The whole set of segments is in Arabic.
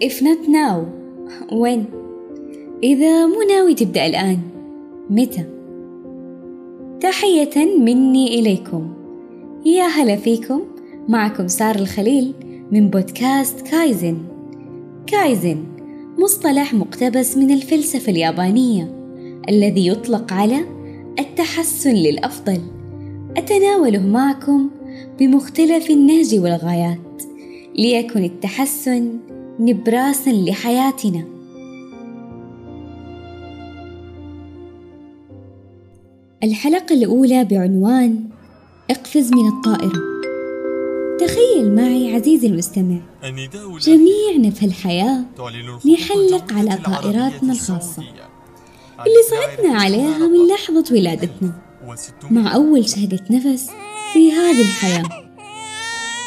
If not now when? إذا مو ناوي تبدأ الآن متى؟ تحية مني إليكم. يا هلا فيكم. معكم سار الخليل من بودكاست كايزن. كايزن مصطلح مقتبس من الفلسفة اليابانية الذي يطلق على التحسن للأفضل. أتناوله معكم بمختلف النهج والغايات ليكن التحسن نبراسا لحياتنا. الحلقة الأولى بعنوان اقفز من الطائرة. تخيل معي عزيزي المستمع. جميعنا في الحياة نحلق على طائراتنا الخاصة. اللي صعدنا عليها من لحظة ولادتنا. مع أول شهدة نفس في هذه الحياة.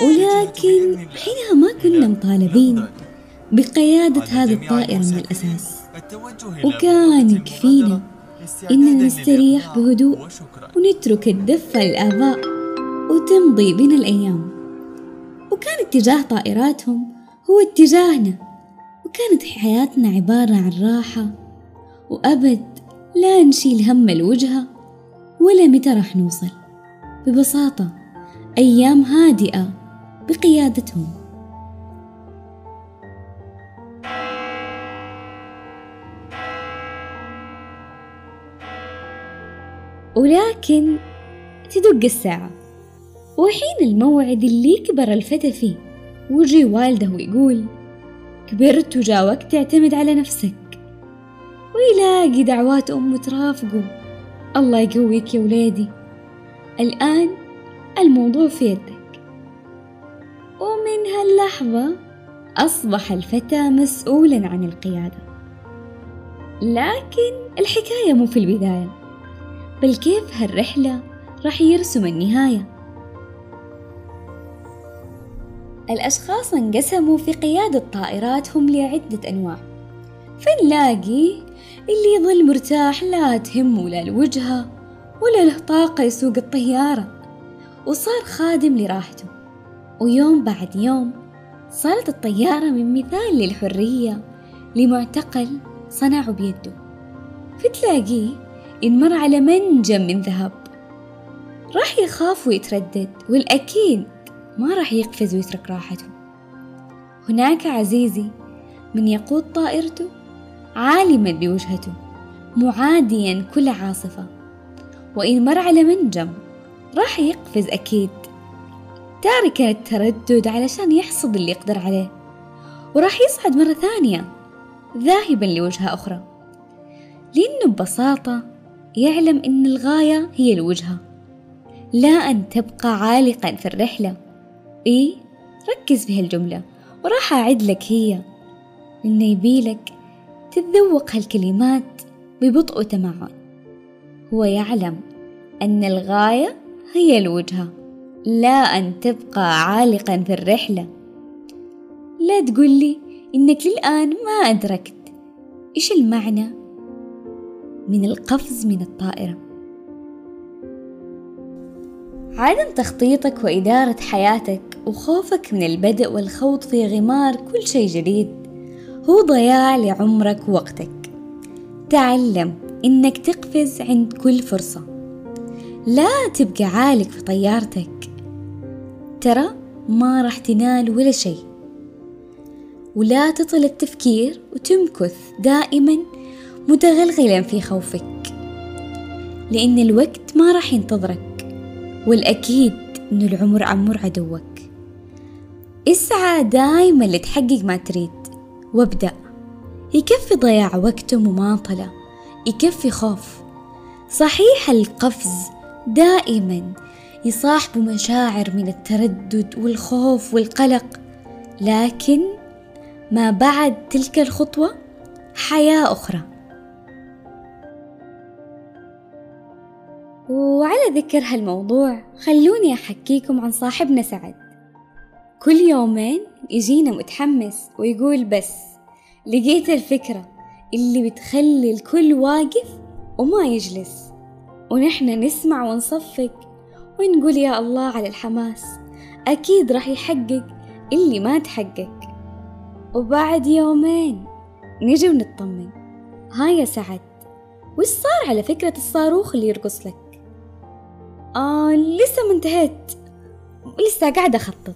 ولكن حينها ما كنا مطالبين. بقيادة هذه الطائرة من الأساس. وكان يكفينا إننا نستريح بهدوء ونترك الدفة للآباء وتمضي بنا الأيام. وكان اتجاه طائراتهم هو اتجاهنا. وكانت حياتنا عبارة عن راحة. وأبد لا نشيل هم الوجهة ولا متى راح نوصل. ببساطة أيام هادئة بقيادتهم. ولكن تدق الساعة. وحين الموعد اللي كبر الفتى فيه وجي والده ويقول كبرت وجا وقت تعتمد على نفسك. ويلاقي دعوات أمه ترافقه. الله يقويك يا ولادي. الآن الموضوع في يدك. ومن هاللحظة أصبح الفتى مسؤولا عن القيادة. لكن الحكاية مو في البداية. بل كيف هالرحلة راح يرسم النهاية؟ الأشخاص انقسموا في قيادة طائراتهم لعدة أنواع. فنلاقي اللي يظل مرتاح لا تهمه لا الوجهة ولا له طاقة يسوق الطيارة وصار خادم لراحته. ويوم بعد يوم صارت الطيارة من مثال للحرية لمعتقل صنعه بيده. فتلاقيه إن مر على منجم من ذهب. راح يخاف ويتردد والأكيد ما راح يقفز ويترك راحته. هناك عزيزي من يقود طائرته عالما بوجهته معاديا كل عاصفة. وإن مر على منجم راح يقفز أكيد. تاركا التردد علشان يحصد اللي يقدر عليه. وراح يصعد مرة ثانية ذاهبا لوجهة أخرى. لأنه ببساطة يعلم أن الغاية هي الوجهة. لا أن تبقى عالقا في الرحلة. إيه ركز في هالجملة وراح أعد لك هي. إنه يبيلك تتذوق هالكلمات ببطء وتمعن. هو يعلم أن الغاية هي الوجهة. لا أن تبقى عالقا في الرحلة. لا تقول لي إنك للآن ما أدركت إيش المعنى. من القفز من الطائرة. عدم تخطيطك وإدارة حياتك وخوفك من البدء والخوض في غمار كل شيء جديد هو ضياع لعمرك ووقتك. تعلم إنك تقفز عند كل فرصة. لا تبقى عالق في طيارتك. ترى ما راح تنال ولا شيء. ولا تطل التفكير وتمكث دائما متغلغلا في خوفك. لأن الوقت ما راح ينتظرك والأكيد إنه العمر عمر عدوك. اسعى دايما لتحقق ما تريد وابدأ. يكفي ضياع وقت ومماطلة يكفي خوف. صحيح القفز دائما يصاحب مشاعر من التردد والخوف والقلق لكن ما بعد تلك الخطوة حياة أخرى. وعلى ذكر هالموضوع خلوني أحكيكم عن صاحبنا سعد. كل يومين يجينا متحمس ويقول بس لقيت الفكرة اللي بتخلي الكل واقف وما يجلس. ونحن نسمع ونصفق ونقول يا الله على الحماس أكيد راح يحقق اللي ما تحقق. وبعد يومين نجي ونطمن. ها يا سعد وش صار على فكرة الصاروخ اللي يرقص لك؟ آه لسه ما انتهيت. لسه قاعدة أخطط.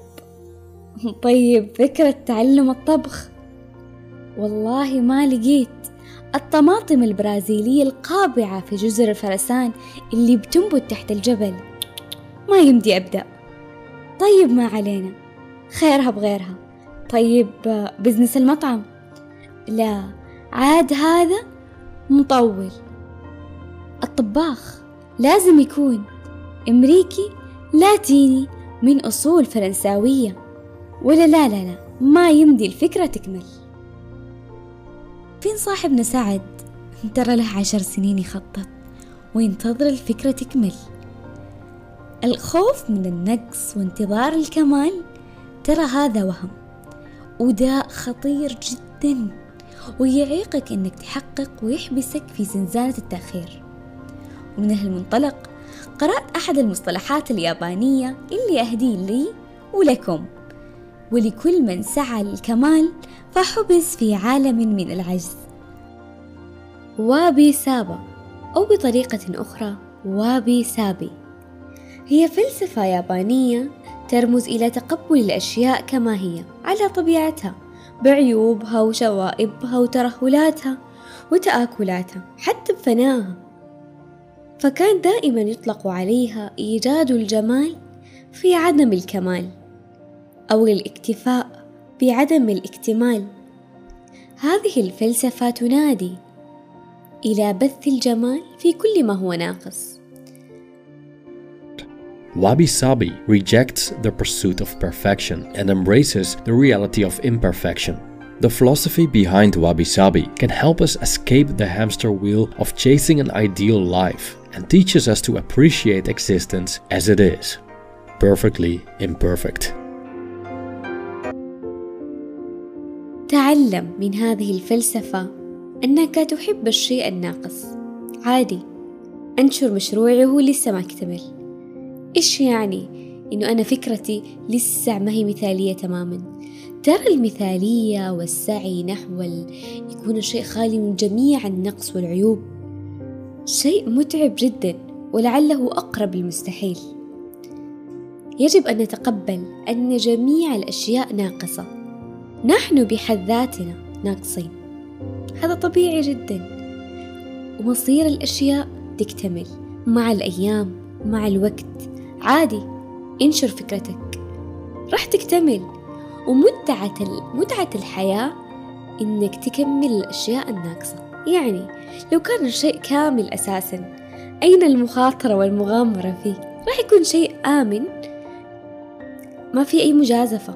طيب فكرة تعلم الطبخ. والله ما لقيت. الطماطم البرازيلية القابعة في جزر الفرسان اللي بتنبت تحت الجبل. ما يمدي أبدأ. طيب ما علينا. خيرها بغيرها. طيب بزنس المطعم. لا عاد هذا مطول. الطباخ لازم يكون. أمريكي لاتيني من أصول فرنساوية. ولا لا لا لا ما يمدي الفكرة تكمل. فين صاحبنا سعد؟ ترى له عشر سنين يخطط وينتظر الفكرة تكمل. الخوف من النقص وانتظار الكمال ترى هذا وهم. وداء خطير جدا ويعيقك إنك تحقق ويحبسك في زنزانة التأخير. ومن هالمنطلق قرأت أحد المصطلحات اليابانية اللي أهدي لي ولكم. ولكل من سعى للكمال فحبس في عالم من العجز. وابي سابا أو بطريقة أخرى وابي سابي. هي فلسفة يابانية ترمز إلى تقبل الأشياء كما هي على طبيعتها بعيوبها وشوائبها وترهلاتها وتآكلاتها حتى بفنائها فكان دائما يطلق عليها إيجاد الجمال في عدم الكمال أو الاكتفاء بعدم الاكتمال هذه الفلسفة تنادي إلى بث الجمال في كل ما هو ناقص Wabi Sabi rejects the pursuit of perfection and embraces the reality of imperfection. The philosophy behind Wabi Sabi can help us escape the hamster wheel of chasing an ideal life and teaches us to appreciate existence as it is, perfectly imperfect. تعلم من هذه الفلسفة أنك تحب الشيء الناقص عادي أنشر مشروعي وهو لسه ما اكتمل إيش يعني إنه أنا فكرتي لسه ما هي مثالية تماما ترى المثالية والسعي نحو يكون الشيء خالي من جميع النقص والعيوب. شيء متعب جدا ولعله أقرب المستحيل. يجب أن نتقبل أن جميع الأشياء ناقصة. نحن بحد ذاتنا ناقصين. هذا طبيعي جدا. ومصير الأشياء تكتمل مع الأيام مع الوقت. عادي انشر فكرتك. راح تكتمل. ومتعة متعة الحياة إنك تكمل الأشياء الناقصة. يعني لو كان الشيء كامل أساسا أين المخاطرة والمغامرة فيه؟ راح يكون شيء آمن ما في أي مجازفة.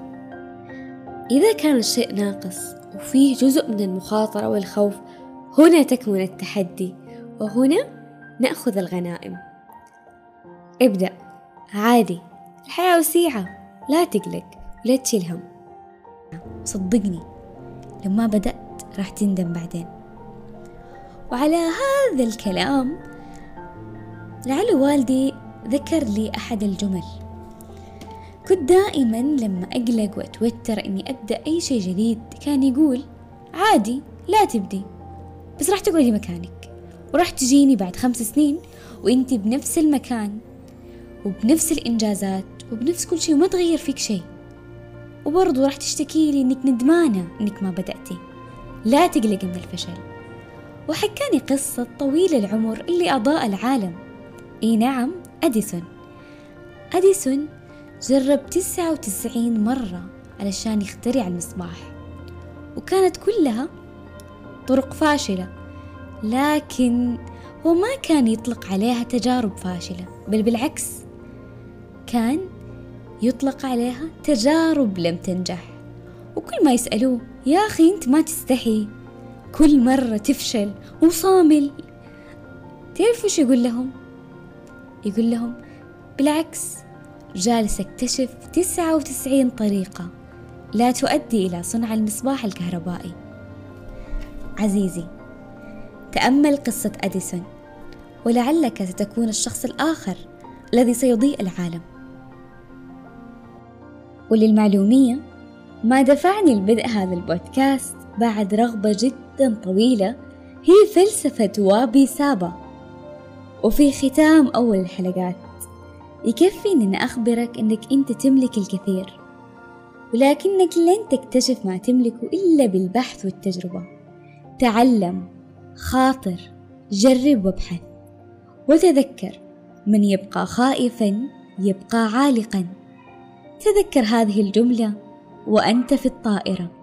إذا كان الشيء ناقص وفيه جزء من المخاطرة والخوف هنا تكمن التحدي وهنا نأخذ الغنائم. ابدأ. عادي. الحياة وسيعة. لا تقلق. ولا تشيل هم. صدقني لما بدأت راح تندم بعدين. وعلى هذا الكلام لعل والدي ذكر لي أحد الجمل. كنت دائما لما أقلق وأتوتر إني أبدأ أي شيء جديد كان يقول عادي لا تبدي بس راح تقعدي مكانك. وراح تجيني بعد خمس سنين وإنتي بنفس المكان وبنفس الإنجازات وبنفس كل شيء وما تغير فيك شيء. وبرضو راح تشتكي لي إنك ندمانة إنك ما بدأتي. لا تقلق من الفشل. وحكاني قصة طويل العمر اللي أضاء العالم. إي نعم أديسون. أديسون جرب تسعة وتسعين مرة علشان يخترع المصباح. وكانت كلها طرق فاشلة لكن هو ما كان يطلق عليها تجارب فاشلة بل بالعكس كان يطلق عليها تجارب لم تنجح. وكل ما يسألوه يا أخي أنت ما تستحي. كل مرة تفشل وصامل. تعرف وش يقول لهم؟ يقول لهم بالعكس جالس أكتشف تسعة وتسعين طريقة لا تؤدي إلى صنع المصباح الكهربائي. عزيزي تأمل قصة أديسون ولعلك ستكون الشخص الآخر الذي سيضيء العالم. وللمعلومية ما دفعني لبدء هذا البودكاست بعد رغبة جدا طويلة هي فلسفة وابي سابا. وفي ختام أول الحلقات يكفي إن أخبرك إنك أنت تملك الكثير ولكنك لن تكتشف ما تملكه إلا بالبحث والتجربة. تعلم خاطر جرب وابحث وتذكر من يبقى خائفا يبقى عالقا. تذكر هذه الجملة وأنت في الطائرة.